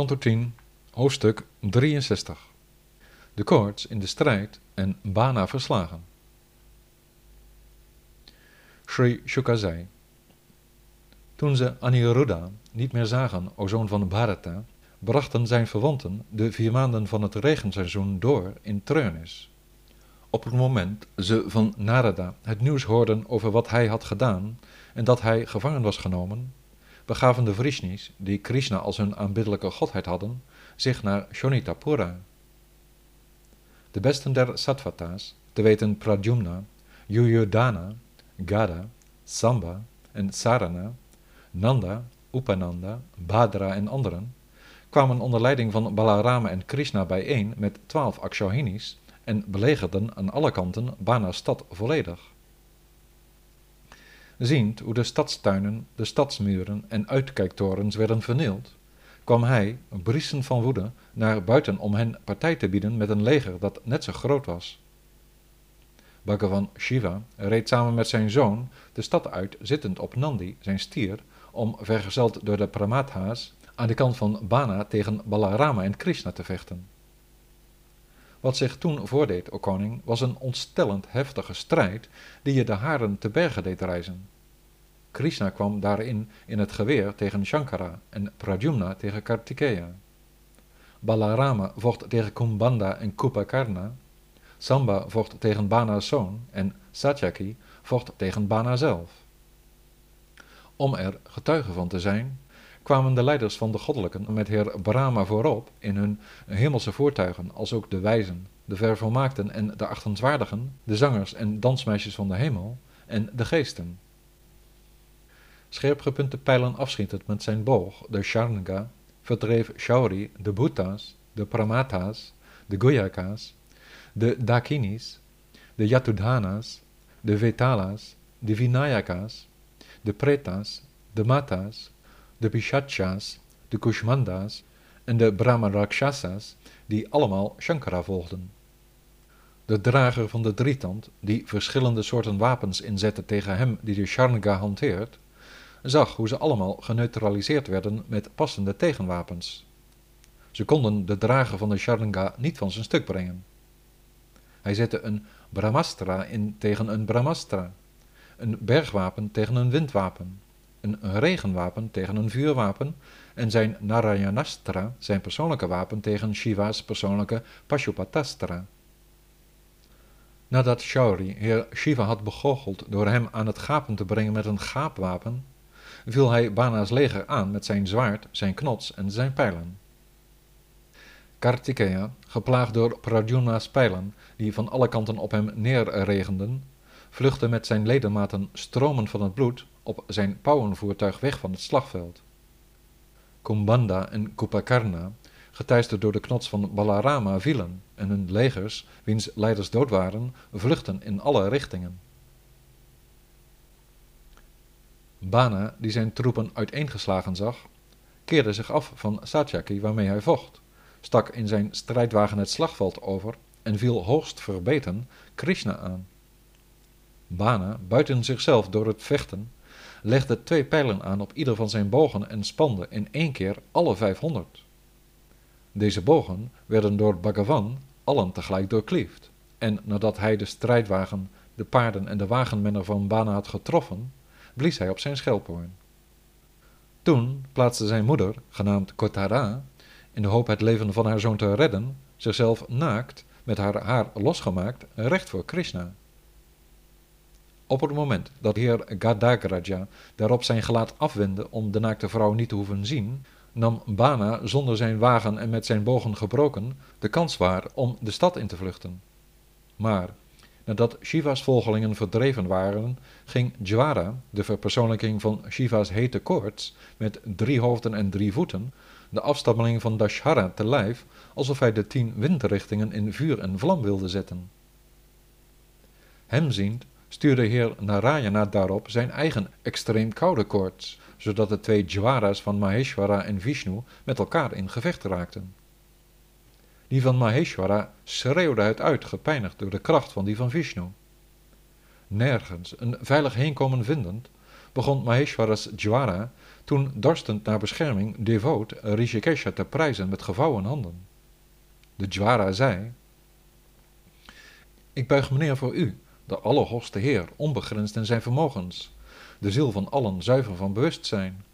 Kanto 10, hoofdstuk 63. De koorts in de strijd en Bana verslagen. Sri Shuka zei, Toen ze Aniruddha niet meer zagen, o zoon van Bharata, brachten zijn verwanten de vier maanden van het regenseizoen door in treurnis. Op het moment ze van Narada het nieuws hoorden over wat hij had gedaan en dat hij gevangen was genomen, begaven de Vrishnis, die Krishna als hun aanbiddelijke godheid hadden, zich naar Shonitapura. De besten der Sattvata's, te weten Pradyumna, Yuyodhana, Gada, Samba en Sarana, Nanda, Upananda, Bhadra en anderen, kwamen onder leiding van Balarama en Krishna bijeen met twaalf Akshohinis en belegerden aan alle kanten Bana's stad volledig. Ziend hoe de stadstuinen, de stadsmuren en uitkijktorens werden vernield, kwam hij, briesend van woede, naar buiten om hen partij te bieden met een leger dat net zo groot was. Bhagavan Shiva reed samen met zijn zoon de stad uit, zittend op Nandi, zijn stier, om, vergezeld door de Pramatha's, aan de kant van Bana tegen Balarama en Krishna te vechten. Wat zich toen voordeed, o koning, was een ontstellend heftige strijd die je de haren te bergen deed reizen. Krishna kwam daarin in het geweer tegen Shankara en Pradyumna tegen Kartikeya. Balarama vocht tegen Kumbanda en Kupakarna, Samba vocht tegen Bana's zoon en Satyaki vocht tegen Bana zelf. Om er getuige van te zijn, kwamen de leiders van de goddelijken met heer Brahma voorop in hun hemelse voertuigen, als ook de wijzen, de vervolmaakten en de achtenswaardigen, de zangers en dansmeisjes van de hemel en de geesten. Scherpgepunte pijlen afschietend met zijn boog, de Sharnga, verdreef Shauri de Bhuta's, de Pramata's, de Goyaka's, de Dakinis, de Yatudhanas, de Vetalas, de Vinayaka's, de Pretas, de Matas, de Pishachas, de Kushmandas en de Brahmarakshasas, die allemaal Shankara volgden. De drager van de drietand, die verschillende soorten wapens inzette tegen hem die de Sharnga hanteert, zag hoe ze allemaal geneutraliseerd werden met passende tegenwapens. Ze konden de drager van de Sharnga niet van zijn stuk brengen. Hij zette een Brahmastra in tegen een Brahmastra, een bergwapen tegen een windwapen, een regenwapen tegen een vuurwapen en zijn Narayanastra, zijn persoonlijke wapen tegen Shiva's persoonlijke Pashupatastra. Nadat Shauri heer Shiva had begoocheld door hem aan het gapen te brengen met een gaapwapen, viel hij Bana's leger aan met zijn zwaard, zijn knots en zijn pijlen. Kartikeya, geplaagd door Pradyumna's pijlen, die van alle kanten op hem neerregenden, vluchtte met zijn ledematen stromen van het bloed op zijn pauwenvoertuig weg van het slagveld. Kumbanda en Kupakarna, geteisterd door de knots van Balarama, vielen en hun legers, wiens leiders dood waren, vluchtten in alle richtingen. Bana, die zijn troepen uiteengeslagen zag, keerde zich af van Satyaki waarmee hij vocht, stak in zijn strijdwagen het slagveld over en viel hoogst verbeten Krishna aan. Bana, buiten zichzelf door het vechten, legde twee pijlen aan op ieder van zijn bogen en spande in één keer alle vijfhonderd. Deze bogen werden door Bhagavan allen tegelijk doorkliefd, en nadat hij de strijdwagen, de paarden en de wagenmenner van Bana had getroffen, blies hij op zijn schelphoorn. Toen plaatste zijn moeder, genaamd Kotara, in de hoop het leven van haar zoon te redden, zichzelf naakt, met haar haar losgemaakt, recht voor Krishna. Op het moment dat heer Gadagraja daarop zijn gelaat afwendde om de naakte vrouw niet te hoeven zien, nam Bana zonder zijn wagen en met zijn bogen gebroken de kans waar om de stad in te vluchten. Maar nadat Shiva's volgelingen verdreven waren, ging Jwara, de verpersoonlijking van Shiva's hete koorts, met drie hoofden en drie voeten, de afstammeling van Dashara te lijf, alsof hij de tien windrichtingen in vuur en vlam wilde zetten. Hem ziend stuurde heer Narayana daarop zijn eigen extreem koude koorts, zodat de twee Jwaras van Maheshwara en Vishnu met elkaar in gevecht raakten. Die van Maheshwara schreeuwde het uit, gepijnigd door de kracht van die van Vishnu. Nergens een veilig heenkomen vindend, begon Maheshwara's Jwara toen dorstend naar bescherming devoot Rishikesha te prijzen met gevouwen handen. De Jwara zei, Ik buig me neer voor u, de Allerhoogste Heer, onbegrensd in zijn vermogens, de ziel van allen zuiver van bewustzijn,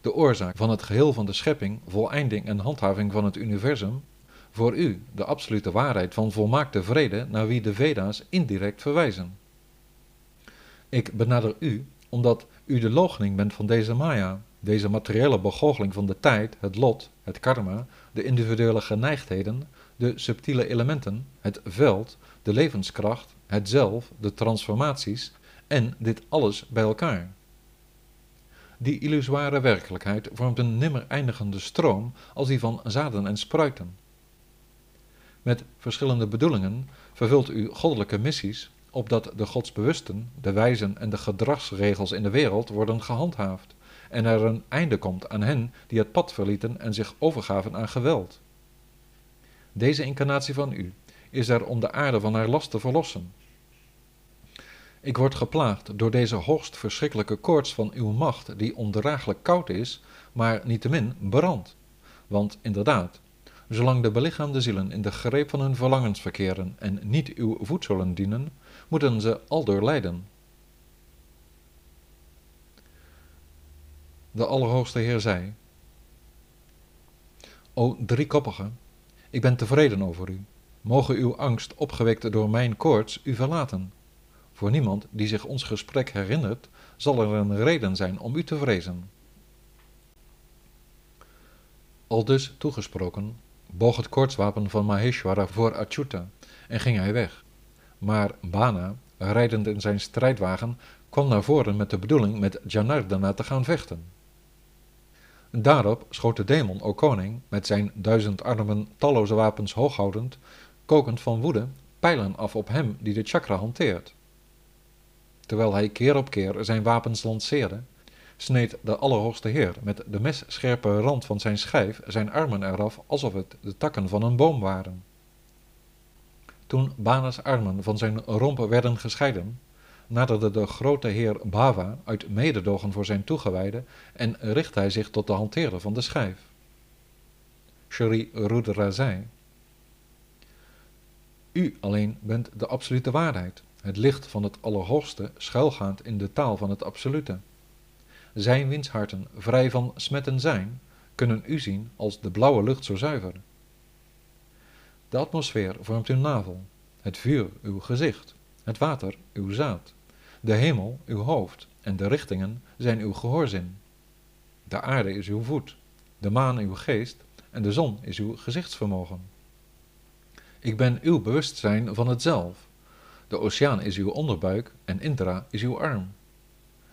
de oorzaak van het geheel van de schepping, voleinding en handhaving van het universum, voor u de absolute waarheid van volmaakte vrede naar wie de Veda's indirect verwijzen. Ik benader u omdat u de loochening bent van deze Maya, deze materiële begoocheling van de tijd, het lot, het karma, de individuele geneigdheden, de subtiele elementen, het veld, de levenskracht, het zelf, de transformaties en dit alles bij elkaar. Die illusoire werkelijkheid vormt een nimmer eindigende stroom als die van zaden en spruiten. Met verschillende bedoelingen vervult u goddelijke missies, opdat de godsbewusten, de wijzen en de gedragsregels in de wereld worden gehandhaafd, en er een einde komt aan hen die het pad verlieten en zich overgaven aan geweld. Deze incarnatie van u is er om de aarde van haar last te verlossen. Ik word geplaagd door deze hoogst verschrikkelijke koorts van uw macht, die ondraaglijk koud is, maar niettemin brandt. Want inderdaad, zolang de belichaamde zielen in de greep van hun verlangens verkeren en niet uw voedselen dienen, moeten ze aldoor lijden. De Allerhoogste Heer zei, O driekoppige, ik ben tevreden over u. Mogen uw angst, opgewekt door mijn koorts, u verlaten. Voor niemand die zich ons gesprek herinnert, zal er een reden zijn om u te vrezen. Al dus toegesproken, boog het koortswapen van Maheshwara voor Achyuta en ging hij weg. Maar Bana, rijdend in zijn strijdwagen, kwam naar voren met de bedoeling met Janardana te gaan vechten. Daarop schoot de demon, o koning, met zijn duizend armen talloze wapens hooghoudend, kokend van woede, pijlen af op hem die de chakra hanteert. Terwijl hij keer op keer zijn wapens lanceerde, sneed de Allerhoogste Heer met de messcherpe rand van zijn schijf zijn armen eraf alsof het de takken van een boom waren. Toen Bana's armen van zijn romp werden gescheiden, naderde de grote heer Bava uit mededogen voor zijn toegewijde en richtte hij zich tot de hanteerder van de schijf. Shri Rudra zei, U alleen bent de absolute waarheid, het licht van het Allerhoogste schuilgaand in de taal van het absolute. Zijn wiens harten vrij van smetten zijn, kunnen u zien als de blauwe lucht zo zuiver. De atmosfeer vormt uw navel, het vuur uw gezicht, het water uw zaad, de hemel uw hoofd en de richtingen zijn uw gehoorzin. De aarde is uw voet, de maan uw geest en de zon is uw gezichtsvermogen. Ik ben uw bewustzijn van het zelf. De oceaan is uw onderbuik en Indra is uw arm.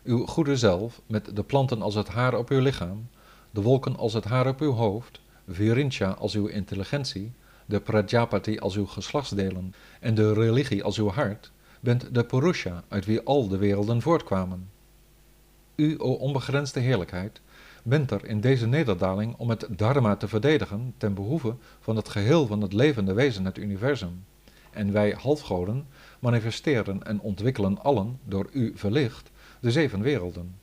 Uw goede zelf, met de planten als het haar op uw lichaam, de wolken als het haar op uw hoofd, Virincha als uw intelligentie, de Prajapati als uw geslachtsdelen en de religie als uw hart, bent de Purusha uit wie al de werelden voortkwamen. U, o onbegrensde heerlijkheid, bent er in deze nederdaling om het dharma te verdedigen ten behoeve van het geheel van het levende wezen, het universum. En wij halfgoden manifesteren en ontwikkelen allen, door u verlicht, de zeven werelden.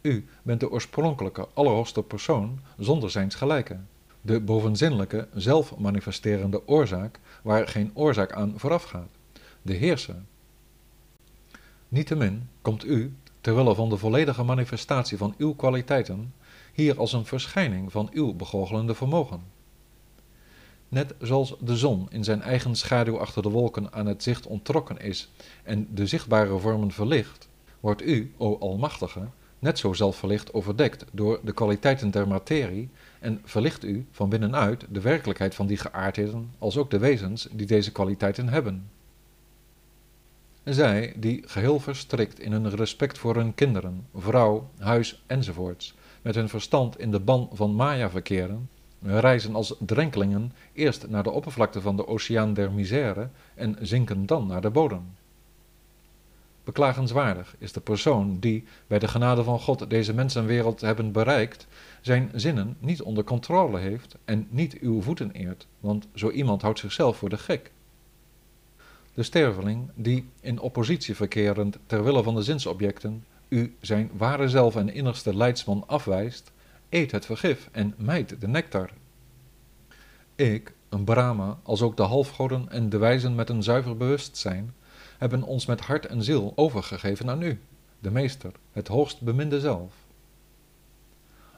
U bent de oorspronkelijke, allerhoogste persoon zonder zijns gelijke, de bovenzinnelijke, zelfmanifesterende oorzaak waar geen oorzaak aan voorafgaat de heerser. Niettemin komt u, terwille van de volledige manifestatie van uw kwaliteiten, hier als een verschijning van uw begoochelende vermogen. Net zoals de zon in zijn eigen schaduw achter de wolken aan het zicht ontrokken is en de zichtbare vormen verlicht, wordt u, o Almachtige, net zo zelfverlicht overdekt door de kwaliteiten der materie en verlicht u van binnenuit de werkelijkheid van die geaardheden als ook de wezens die deze kwaliteiten hebben. Zij, die geheel verstrikt in hun respect voor hun kinderen, vrouw, huis enzovoorts, met hun verstand in de ban van Maya verkeren, reizen als drenkelingen eerst naar de oppervlakte van de oceaan der misère en zinken dan naar de bodem. Beklagenswaardig is de persoon die, bij de genade van God deze mensenwereld hebben bereikt, zijn zinnen niet onder controle heeft en niet uw voeten eert, want zo iemand houdt zichzelf voor de gek de sterveling die, in oppositie verkerend ter wille van de zinsobjecten, u zijn ware zelf en innigste leidsman afwijst, eet het vergif en mijt de nectar. Ik, een Brahma, als ook de halfgoden en de wijzen met een zuiver bewustzijn, hebben ons met hart en ziel overgegeven aan u, de Meester, het hoogst beminde zelf.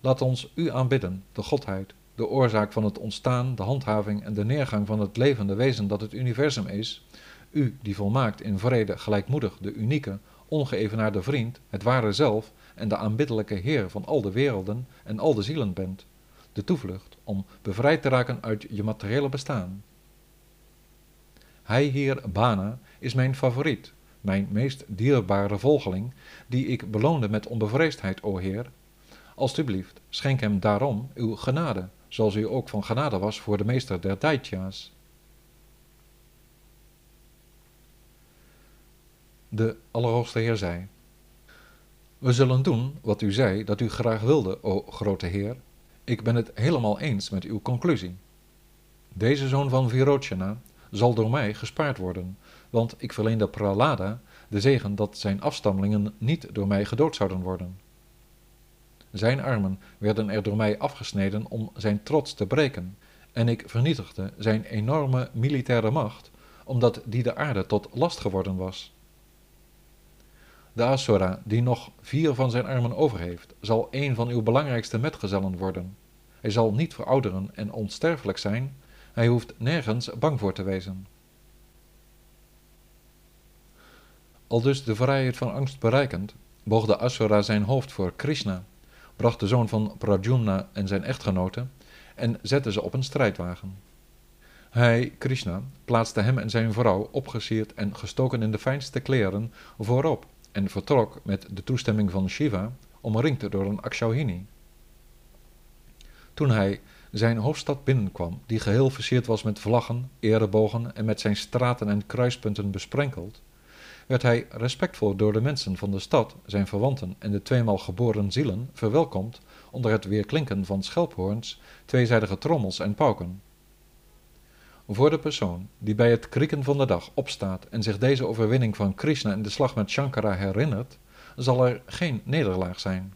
Laat ons u aanbidden, de Godheid, de oorzaak van het ontstaan, de handhaving en de neergang van het levende wezen dat het universum is, u die volmaakt in vrede gelijkmoedig de unieke, ongeëvenaarde vriend, het ware zelf en de aanbiddelijke Heer van al de werelden en al de zielen bent, de toevlucht om bevrijd te raken uit je materiële bestaan. Hij hier, Bana, is mijn favoriet, mijn meest dierbare volgeling, die ik beloonde met onbevreesdheid, o Heer. Alsjeblieft, schenk hem daarom uw genade, zoals u ook van genade was voor de meester der Daitya's. De Allerhoogste Heer zei, We zullen doen wat u zei dat u graag wilde, o grote Heer. Ik ben het helemaal eens met uw conclusie. Deze zoon van Virochana zal door mij gespaard worden, want ik verleende Pralada de zegen dat zijn afstammelingen niet door mij gedood zouden worden. Zijn armen werden er door mij afgesneden om zijn trots te breken, en ik vernietigde zijn enorme militaire macht, omdat die de aarde tot last geworden was. De Asura, die nog vier van zijn armen over heeft, zal een van uw belangrijkste metgezellen worden. Hij zal niet verouderen en onsterfelijk zijn, hij hoeft nergens bang voor te wezen. Al dus de vrijheid van angst bereikend, boog de Asura zijn hoofd voor Krishna, bracht de zoon van Pradyumna en zijn echtgenote en zette ze op een strijdwagen. Hij, Krishna, plaatste hem en zijn vrouw, opgesierd en gestoken in de fijnste kleren, voorop en vertrok met de toestemming van Shiva, omringd door een Akshauhini. Toen hij zijn hoofdstad binnenkwam, die geheel versierd was met vlaggen, erebogen en met zijn straten en kruispunten besprenkeld, werd hij respectvol door de mensen van de stad, zijn verwanten en de tweemaal geboren zielen verwelkomd onder het weerklinken van schelphoorns, tweezijdige trommels en pauken. Voor de persoon die bij het krieken van de dag opstaat en zich deze overwinning van Krishna in de slag met Shankara herinnert, zal er geen nederlaag zijn.